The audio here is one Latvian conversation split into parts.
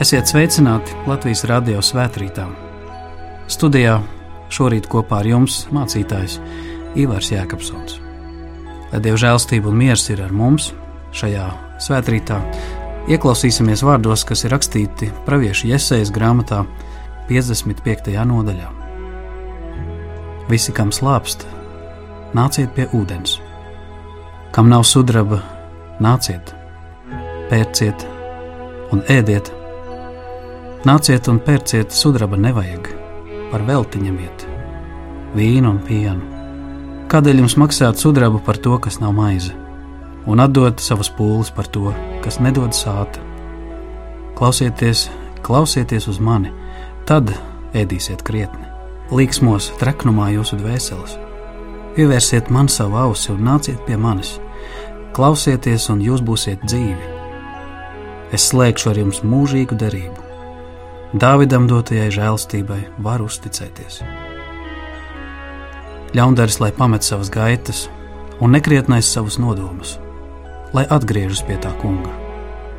Esiet sveicināti Latvijas radio svētkrītā. Studijā šorīt kopā ar jums mācītājs Ivars Jēkabsons. Lai Dieva žēlstība un miers ir ar mums šajā svētkrītā, ieklausīsimies vārdos, kas ir rakstīti Pāvieša Iesejas grāmatā 55. nodaļā. Visi, kam slāpst, nāciet pie ūdens, kam nav sudraba, nāciet, pērciet un ēdiet Nāciet un pērciet sudraba nevajag, par velti ņemiet, vīnu un pienu. Kādēļ jums maksāt sudrabu par to, kas nav maize, un atdot savas pūles par to, kas nedod sāta? Klausieties, klausieties uz mani, tad ēdīsiet krietni, līksmos treknumā jūsu dvēseles. Pievērsiet man savu ausi un nāciet pie manis, klausieties, un jūs būsiet dzīvi. Es slēgšu ar jums mūžīgu derību Dāvidam dotajai žēlstībai var uzticēties. Ļaundaris, lai pamet savas gaitas, un nekrietnais savus nodomus, lai atgriežas pie tā kunga,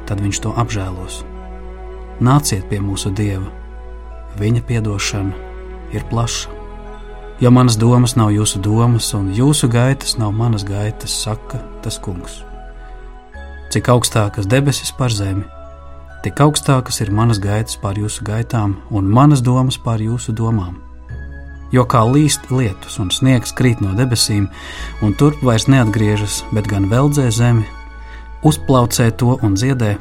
tad viņš to apžēlos. Nāciet pie mūsu dieva, viņa atdošana ir plaša. Jo manas domas nav jūsu domas, un jūsu gaitas nav manas gaitas, saka tas kungs. Cik augstākas debesis par zemi, tik augstākas ir manas gaitas pār jūsu gaitām un manas domas pār jūsu domām. Jo kā līst lietus un sniegs krīt no debesīm, un turp vairs neatgriežas, bet gan veldzē zemi, uzplaucē to un dziedē,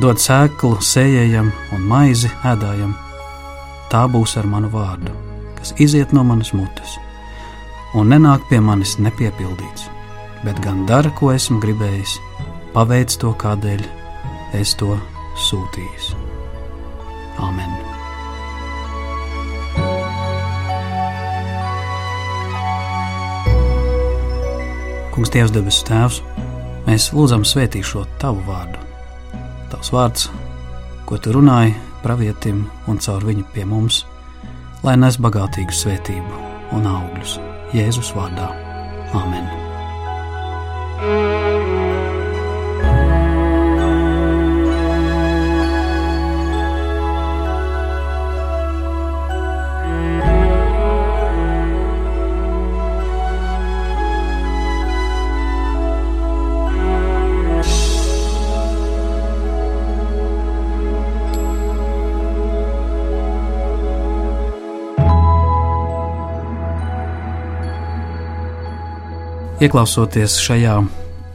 dod sēklu sējējam un maizi ēdājam. Tā būs ar manu vārdu, kas iziet no manas mutes, un nenāk pie manis nepiepildīts, bet gan dara, ko esmu gribējis, paveic to, kādēļ es to sūtījis. Āmen! Kungs, Dievs, debesu Tēvs, mēs lūdzam svētī šo Tavu vārdu. Tavs vārds, ko Tu runāji pravietim un caur viņu pie mums, lai nes bagātīgu svētību un augļus Jēzus vārdā. Āmen! Ieklausoties šajā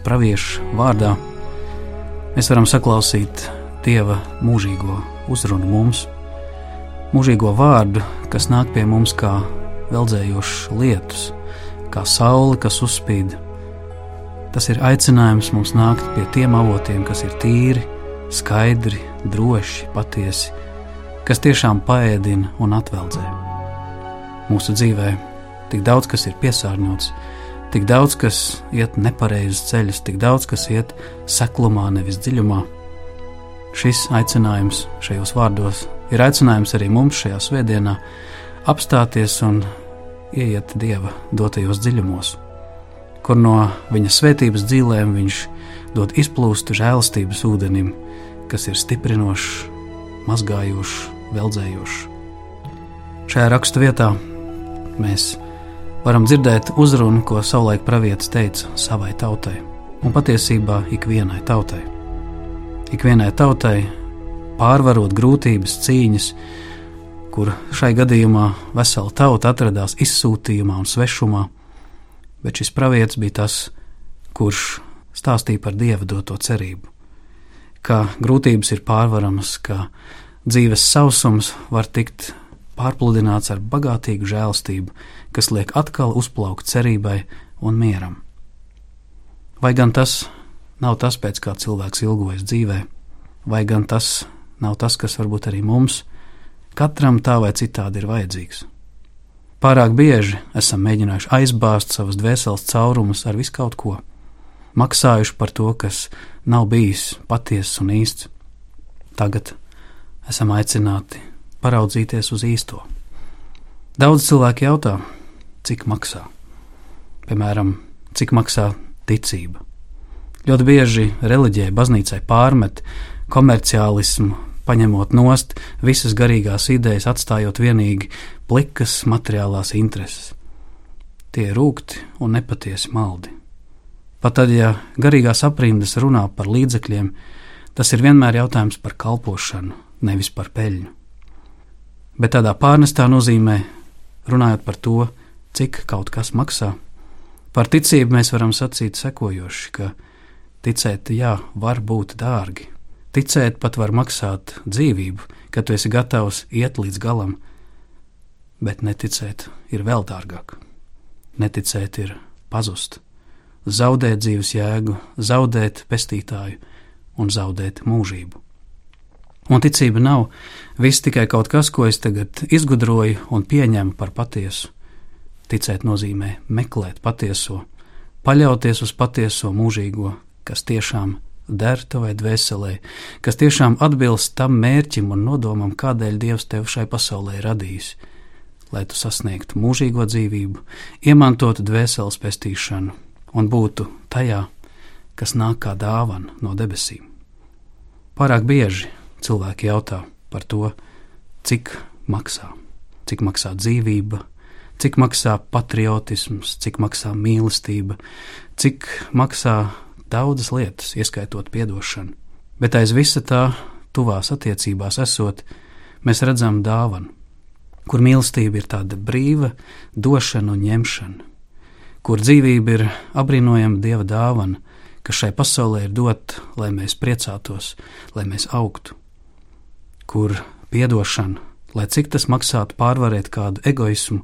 praviešu vārdā, mēs varam saklausīt Dieva mūžīgo uzrunu mums, mūžīgo vārdu, kas nāk pie mums kā veldzējošs lietus, kā saule, kas uzspīd. Tas ir aicinājums mums nākt pie tiem avotiem, kas ir tīri, skaidri, droši, patiesi, kas tiešām paēdina un atveldzē. Mūsu dzīvē tik daudz kas ir piesārņots, Tik daudz, kas iet nepareizus ceļus, tik daudz, kas iet seklumā, nevis dziļumā. Šis aicinājums šajos vārdos ir aicinājums arī mums šajā svētdienā apstāties un ieiet Dieva dotajos dziļumos, kur no viņa svētības dzīvēm viņš dod izplūst žēlastības ūdenim, kas ir stiprinošs, mazgājošs, veldzējošs. Šajā rakstu vietā mēs varam dzirdēt uzrunu, ko savulaik pravietis teica savai tautai, un patiesībā ikvienai tautai. Ikvienai tautai pārvarot grūtības, cīņas, kur šai gadījumā vesela tauta atradās izsūtījumā un svešumā, bet šis pravietis bija tas, kurš stāstīja par dieva doto cerību, ka grūtības ir pārvaramas, ka dzīves sausums var tikt pārpludināts ar bagātīgu žēlstību, kas liek atkal uzplaukt cerībai un mieram. Vai gan tas nav tas, pēc kā cilvēks ilgojas dzīvē, vai gan tas nav tas, kas varbūt arī mums, katram tā vai citādi ir vajadzīgs. Pārāk bieži esam mēģinājuši aizbāzt savas dvēseles caurumus ar visu kaut ko, maksājuši par to, kas nav bijis patiess un īsts. Tagad esam aicināti paraudzīties uz īsto. Daudz cilvēku jautā, cik maksā. Piemēram, cik maksā ticība. Ļoti bieži reliģijai, baznīcai pārmet komerciālismu, paņemot nost visas garīgās idejas, atstājot vienīgi plikas materiālās intereses. Tie ir rūkti un nepatiesi maldi. Pat tad, ja garīgās aprindas runā par līdzekļiem, tas ir vienmēr jautājums par kalpošanu, nevis par peļņu. Bet tādā pārnestā nozīmē, runājot par to, cik kaut kas maksā, par ticību mēs varam sacīt sekojoši, ka ticēt, jā, var būt dārgi, Ticēt pat var maksāt dzīvību, ka tu esi gatavs iet līdz galam, bet neticēt ir vēl dārgāk. Neticēt ir pazust, zaudēt dzīves jēgu, zaudēt pestītāju un zaudēt mūžību. Un ticība nav viss tikai kaut kas, ko es tagad izgudroju un pieņemu par patiesu. Ticēt nozīmē meklēt patieso, paļauties uz patieso mūžīgo, kas tiešām der tavai dvēselē, kas tiešām atbilst tam mērķim un nodomam, kādēļ Dievs tevi šai pasaulē radījis, lai tu sasniegtu mūžīgo dzīvību, iemantotu dvēseles pestīšanu un būtu tajā, kas nāk kā dāvana no debesīm. Pārāk bieži cilvēki jautā par to, cik maksā, cik maksā dzīvība, cik maksā patriotisms, cik maksā mīlestība, cik maksā daudzas lietas, ieskaitot atdošanu, bet aiz visa tā, tuvās attiecībās esot, mēs redzam dāvanu, kur mīlestība ir tāda brīva došana un ņemšana, kur dzīvība ir apbrīnojama dieva dāvana, kas šai pasaulē ir dot, lai mēs priecātos, lai mēs augtu, kur piedošana, lai cik tas maksātu pārvarēt kādu egoismu,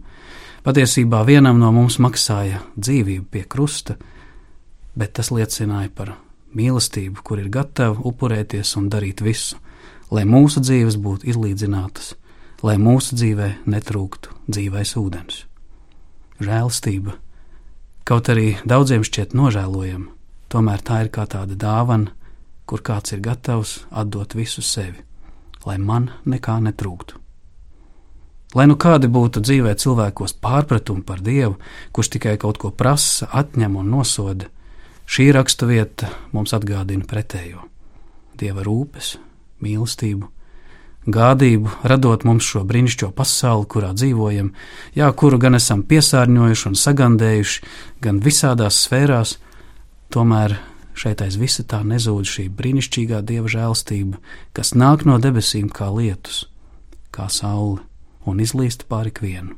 patiesībā vienam no mums maksāja dzīvību pie krusta, bet tas liecināja par mīlestību, kur ir gatava upurēties un darīt visu, lai mūsu dzīves būtu izlīdzinātas, lai mūsu dzīvē netrūktu dzīvais ūdens. Žēlastība, kaut arī daudziem šķiet nožēlojama, tomēr tā ir kā tāda dāvana, kur kāds ir gatavs atdot visu sevi, lai man nekā netrūktu. Lai nu kādi būtu dzīvē cilvēkos pārpratumi par Dievu, kurš tikai kaut ko prasa, atņem un nosoda, Šī raksturvieta mums atgādina pretējo - dieva rūpes, mīlestību, gādību, radot mums šo brīnišķīgo pasauli, kurā dzīvojam, jā, kuru gan esam piesārņojuši un sagandējuši, gan visādās sfērās, tomēr šeit aiz visa tā nezūd šī brīnišķīgā dieva žēlstība, kas nāk no debesīm kā lietus, kā saule, un izlīst pāri ikvienu,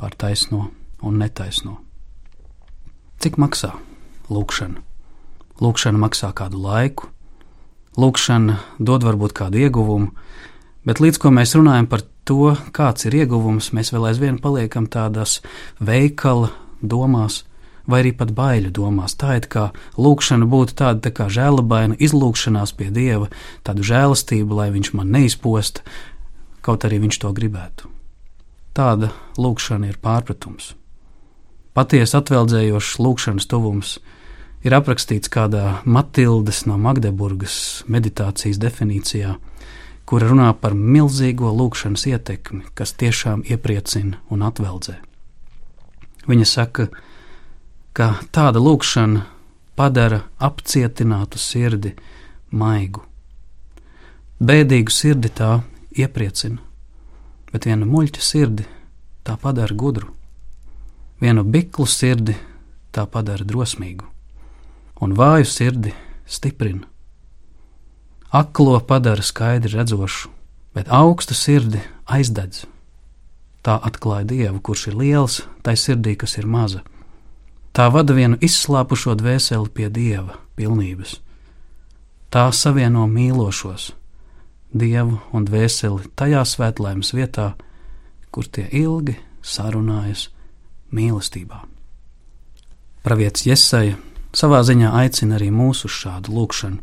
pār taisno un netaisno. Cik maksā? lūkšana. Lūkšana maksā kādu laiku, lūkšana dod varbūt kādu ieguvumu, bet līdz ko mēs runājam par to, kāds ir ieguvums, mēs vēl aizvien paliekam tādās veikala domās. Vai arī pat baiļu domās. Tā ir kā lūkšana būtu tāda tā kā žēlabaina izlūkšanās pie dieva, tādu žēlastību, lai viņš man neizposta, kaut arī viņš to gribētu. Tāda lūkšana ir pārpratums. Patiesi atveldzējošs lūkšanas tuvums ir aprakstīts kādā Matildes no Magdeburgas meditācijas definīcijā, kur runā par milzīgo lūkšanas ietekmi, kas tiešām iepriecina un atveldzē. Viņa saka, ka tāda lūkšana padara apcietinātu sirdi maigu. Bēdīgu sirdi tā iepriecina, bet viena muļķa sirdi tā padara gudru, vienu biklu sirdi tā padara drosmīgu un vāju sirdi stiprina. Aklo padara skaidri redzošu, bet augstu sirdi aizdedz. Tā atklāja Dievu, kurš ir liels, tai sirdī, kas ir maza. Tā vada vienu izslāpušo dvēseli pie Dieva pilnības. Tā savieno mīlošos, Dievu un dvēseli tajā svētlaimes vietā, kur tie ilgi sarunājas mīlestībā. Pravietis Jesaja savā ziņā aicina arī mūs uz šādu lūkšanu,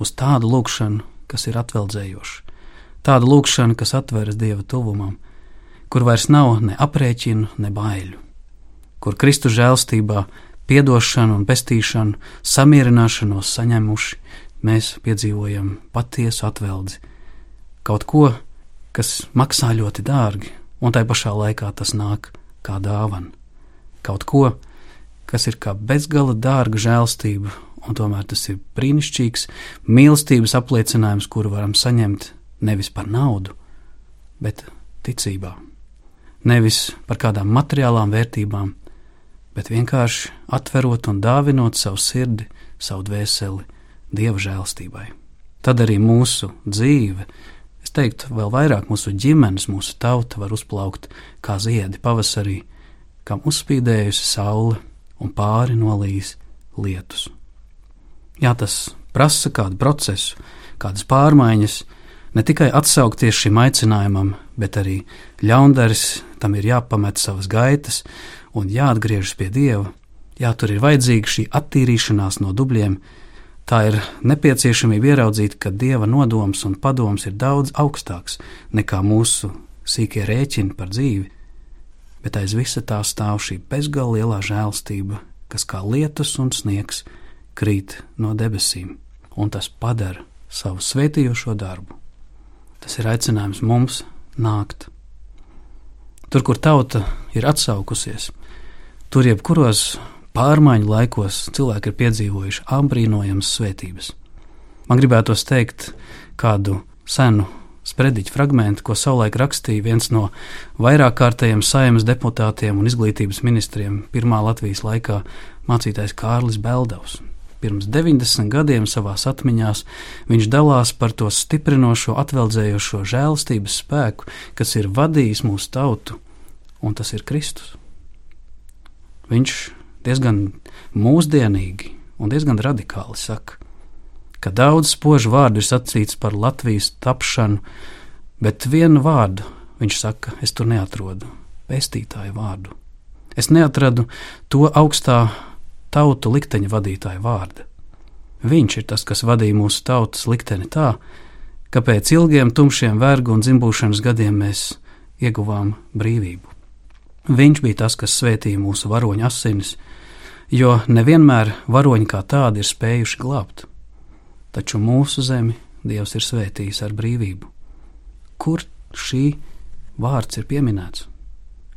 uz tādu lūkšanu, kas ir atveldzējoša, tādu lūkšanu, kas atveras Dieva tuvumam, kur vairs nav ne aprēķinu, ne baiļu, kur Kristus žēlstībā, piedošanu un pestīšanu, samierināšanos saņemuši, mēs piedzīvojam patiesu atveldzi, kaut ko, kas maksā ļoti dārgi, un tai pašā laikā tas nāk kā dāvana, kaut ko, kas ir kā bezgala dārga žēlstība, un tomēr tas ir brīnišķīgs mīlestības apliecinājums, kuru varam saņemt nevis par naudu, bet ticībā. Nevis par kādām materiālām vērtībām, bet vienkārši atverot un dāvinot savu sirdi, savu dvēseli dieva žēlstībai. Tad arī mūsu dzīve, es teiktu, vēl vairāk mūsu ģimenes, mūsu tauta var uzplaukt kā ziedi pavasarī, kam uzspīdējusi saule un pāri nolīs lietus. Jā, tas prasa kādu procesu, kādas pārmaiņas, ne tikai atsaukties šim aicinājumam, bet arī ļaundaris tam ir jāpamet savas gaitas un jāatgriežas pie dieva. Jā, tur ir vajadzīga šī attīrīšanās no dubļiem. Tā ir nepieciešamība ieraudzīt, ka dieva nodoms un padoms ir daudz augstāks nekā mūsu sīkie rēķini par dzīvi, bet aiz visa tā stāv šī bezgalīga žēlstība, kas kā lietus un sniegs krīt no debesīm, un tas padara savu svētījošo darbu. Tas ir aicinājums mums nākt. Tur, kur tauta ir atsaukusies, tur jebkuros pārmaiņu laikos cilvēki ir piedzīvojuši apbrīnojamas svētības. Man gribētos teikt kādu senu sprediķu fragment, ko savulaik rakstīja viens no vairāk kārtējiem saimnes deputātiem un izglītības ministriem pirmā Latvijas laikā - mācītājs Kārlis Beldovs. Pirms 90 gadiem savā atmiņā viņš dalās par to stiprinošo, atveldzējošo žēlstības spēku, kas ir vadījis mūsu tautu, un tas ir Kristus. Viņš diezgan mūsdienīgi un diezgan radikāli saka, ka daudz spožu vārdu ir sacīts par Latvijas tapšanu, bet vienu vārdu viņš saka, es tur neatrodu - pestītāju vārdu. Es neatradu to augstā tautu likteņa vadītāja vārda. Viņš ir tas, kas vadīja mūsu tautas likteni tā, ka pēc ilgiem tumšiem vergu un dzimbūšanas gadiem mēs ieguvām brīvību. Viņš bija tas, kas svētīja mūsu varoņu asinis, jo nevienmēr varoņi kā tādi ir spējuši glābt. Taču mūsu zemi Dievs ir svētījis ar brīvību. Kur šī vārds ir pieminēts?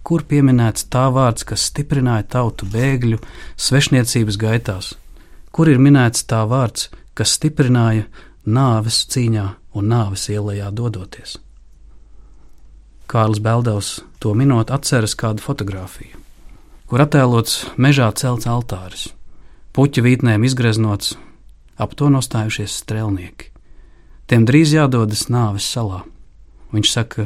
kur pieminēts tā vārds, kas stiprināja tautu bēgļu svešniecības gaitās, kur ir minēts tā vārds, kas stiprināja nāves cīņā un nāves ielējā dodoties. Kārlis Beldovs to minot atceras kādu fotografiju, kur attēlots mežā celts altāris, puķa vītnēm izgreznots, ap to nostājušies strēlnieki. Tiem drīz jādodas nāves salā. Viņš saka,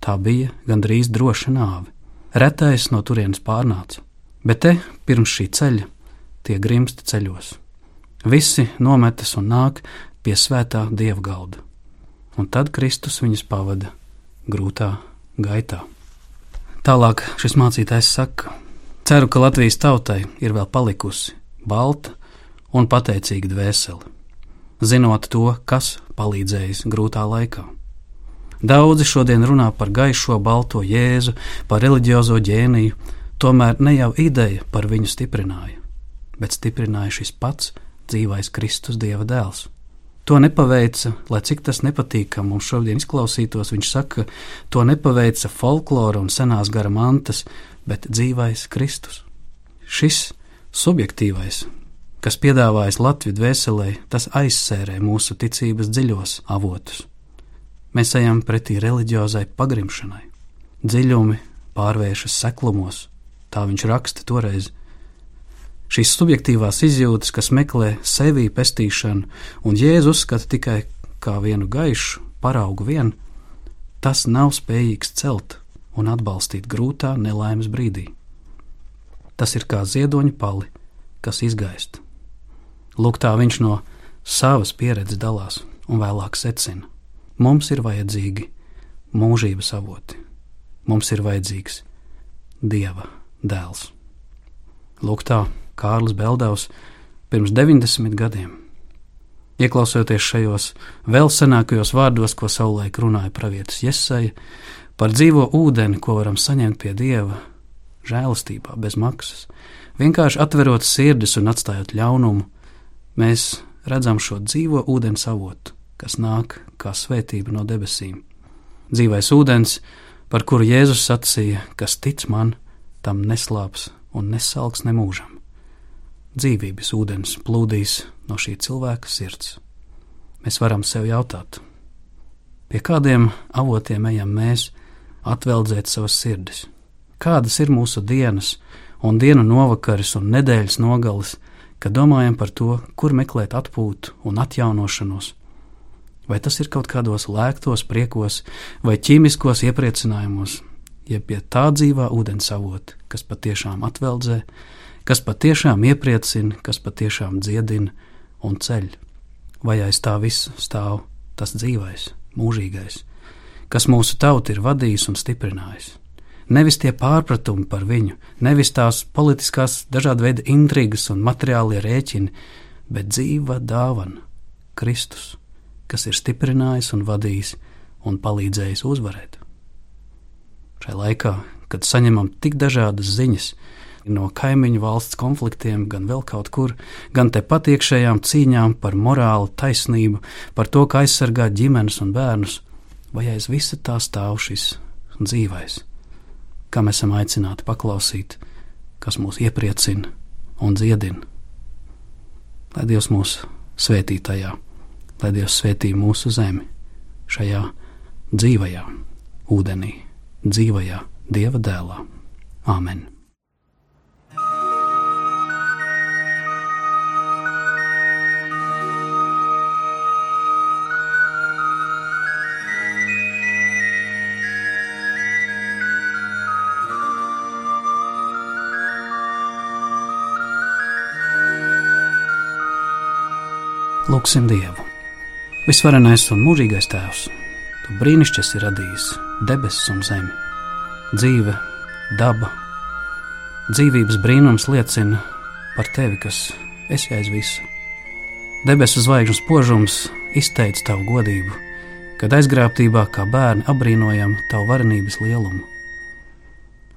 tā bija gandrīz droša nāve. Retais no turienes pārnāca, bet te pirms šī ceļa tie grimsti ceļos. Visi nometas un nāk pie svētā dieva galda, un tad Kristus viņus pavada grūtā gaitā. Tālāk šis mācītājs saka: Ceru, ka Latvijas tautai ir vēl palikusi balta un pateicīga dvēsele, zinot to, kas palīdzējis grūtā laikā. Daudzi šodien runā par gaišo balto jēzu, par reliģiozo ģēniju, tomēr ne jau ideja par viņu stiprināja, bet stiprināja šis pats dzīvais Kristus Dieva dēls. To nepaveica, lai cik tas nepatīkami mums šodien izklausītos, viņš saka, to nepaveica folklora un senās gara mantas, bet dzīvais Kristus. Šis subjektīvais, kas piedāvājas Latviju dvēselē, tas aizsērē mūsu ticības dziļos avotus. Mēs ejam pretī reliģiozai pagrimšanai. Dziļumi pārvēršas seklumos, tā viņš raksta toreiz. Šīs subjektīvās izjūtas, kas meklē sevī pestīšanu, un Jēzus uzskata tikai kā vienu gaišu paraugu vien, tas nav spējīgs celt un atbalstīt grūtā nelaimes brīdī. Tas ir kā ziedoņa pali, kas izgaist. Lūk, tā viņš no savas pieredzes dalās un vēlāk secina. Mums ir vajadzīgi mūžības avoti, mums ir vajadzīgs Dieva dēls. Lūk, tā Kārlis Beldovs pirms 90 gadiem. Ieklausoties šajos vēl senākajos vārdos, ko savulaik runāja pravietis Jesaja, par dzīvo ūdeni, ko varam saņemt pie Dieva žēlastībā, bez maksas, vienkārši atverot sirdis un atstājot ļaunumu, mēs redzam šo dzīvo ūdens avotu, kas nāk kā svētība no debesīm. Dzīvais ūdens, par kuru Jēzus sacīja, kas tic man, tam neslāps un nesalks nemūžam. Dzīvības ūdens plūdīs no šī cilvēka sirds. Mēs varam sev jautāt, Pie kādiem avotiem ejam mēs atveldzēt savas sirdis? Kādas ir mūsu dienas, un dienu novakaris un nedēļas nogalis, kad domājam par to, kur meklēt atpūtu un atjaunošanos? Vai tas ir kaut kādos lēktos priekos vai ķīmiskos iepriecinājumos, jeb pie tā dzīvā ūdens avota, kas patiešām atveldzē, kas patiešām iepriecina, kas patiešām dziedina un ceļ? Vai aiz tā viss stāv tas dzīvais, mūžīgais, kas mūsu tautu ir vadījis un stiprinājis? Nevis tie pārpratumi par viņu, nevis tās politiskās dažāda veida intrigas un materiālie rēķini, bet dzīva dāvana - Kristus, kas ir stiprinājis un vadījis un palīdzējis uzvarēt. Šai laikā, kad saņemam tik dažādas ziņas no kaimiņu valsts konfliktiem, gan vēl kaut kur, gan tepat iekšējām cīņām par morālu, taisnību, par to, kā aizsargāt ģimenes un bērnus, vai aiz visa tā stāv šis dzīvais kam esam aicināti paklausīt, kas mūs iepriecina un dziedina. Lai Dievs mūs svētī tajā, lai Dievs svētī mūsu zemi šajā dzīvajā ūdenī, dzīvajā Dieva dēlā. Āmen! Lūksim Dievu! Visvarenais un mūžīgais Tēvs, Tu brīnišķīgi esi radījis debesis un zemi. Dzīve, daba, dzīvības brīnums liecina par Tevi, kas esi aiz visu. Debesu zvaigžņu spožums izteica Tavu godību, kad aizgrābtībā kā bērni apbrīnojam Tavu varenības lielumu.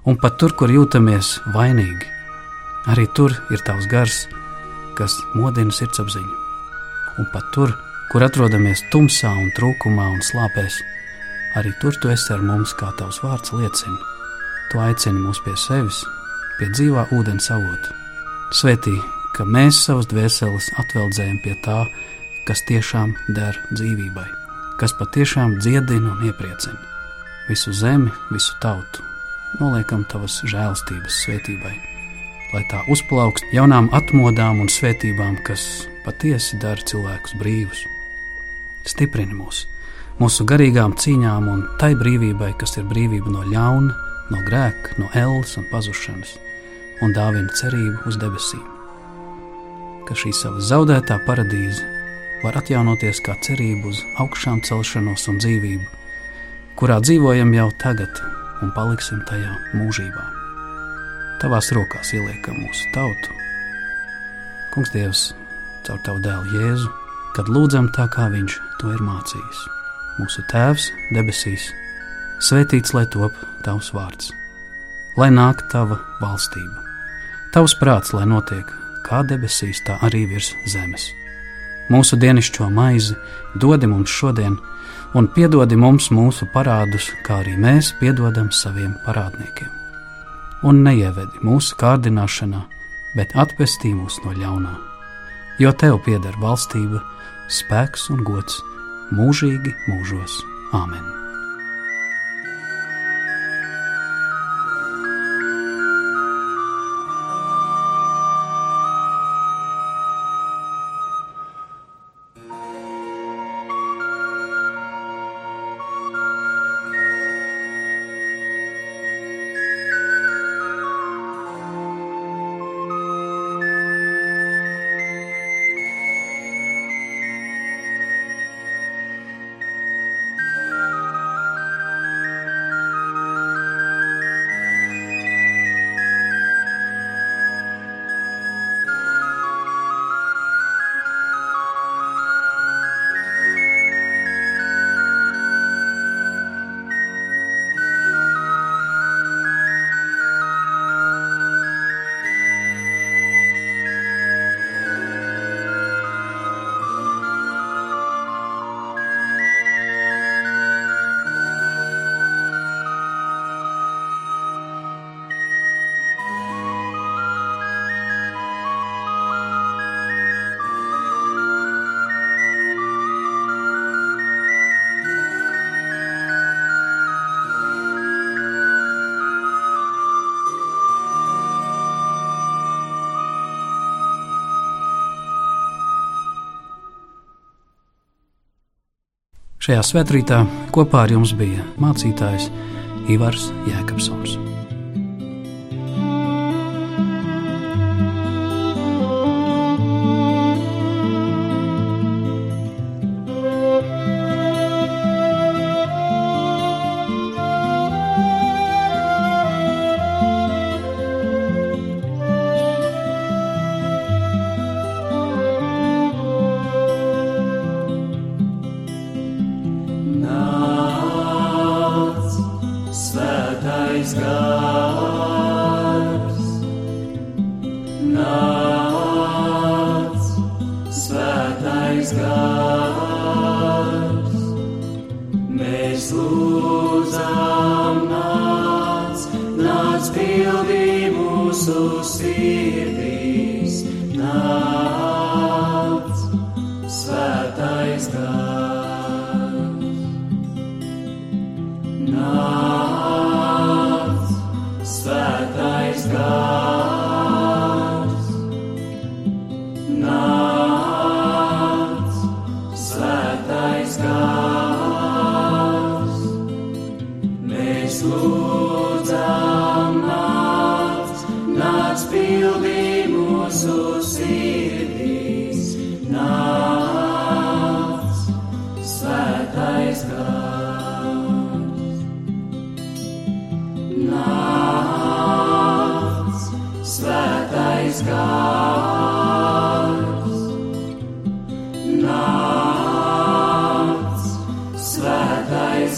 Un pat tur, kur jūtamies vainīgi, arī tur ir Tavs gars, kas modina sirdsapziņu un pat tur, kur atrodamies tumsā un trūkumā un slāpēs, arī tur tu esi ar mums, kā tavs vārds liecina. Tu aicini mūs pie sevis, pie dzīvā ūdens avota. Svetī, ka mēs savas dvēseles atveldzējam pie tā, kas tiešām der dzīvībai, kas patiešām dziedina un iepriecina visu zemi, visu tautu. Noliekam tavas žēlstības svētībai, lai tā uzplaukst jaunām atmodām un svētībām, kas patiesi dara cilvēkus brīvus. Stiprini mūs, mūsu garīgām cīņām un tai brīvībai, kas ir brīvība no ļauna, no grēka, no elles un pazušanas, un dāvina cerību uz debesīm. Ka šī sava zaudētā paradīze var atjaunoties kā cerība uz augšām celšanos un dzīvību, kurā dzīvojam jau tagad un paliksim tajā mūžībā. Tavās rokās ieliekam mūsu tautu. Kungs, Dievs, caur tavu dēlu Jēzu, kad lūdzam tā, kā viņš to ir mācījis. Mūsu Tēvs debesīs, svētīts lai top tavs vārds, lai nāk tava valstība, tavs prāts, lai notiek kā debesīs, tā arī virs zemes. Mūsu dienascho maizi dodi mums šodien, un piedodi mums mūsu parādus, kā arī mēs piedodam saviem parādniekiem. Un neievedi mūsu kārdināšanā, bet atpestī mūs no ļaunā jo tev pieder valstība, spēks un gods mūžīgi mūžos. Āmen! Šajā svētkrītā kopā ar jums bija mācītājs Ivars Jēkabsons.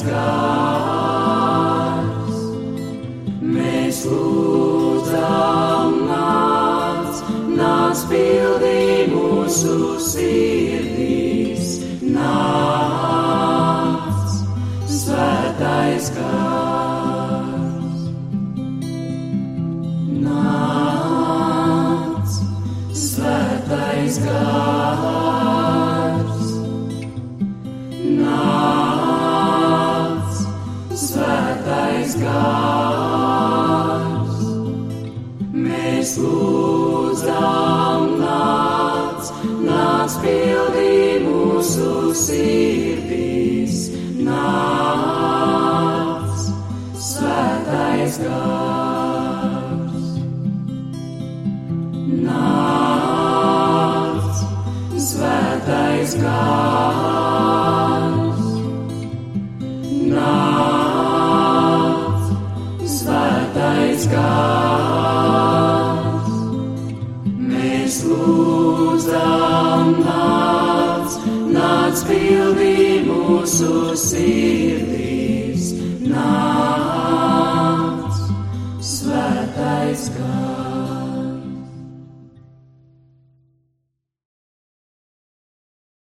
God. Svētais gars.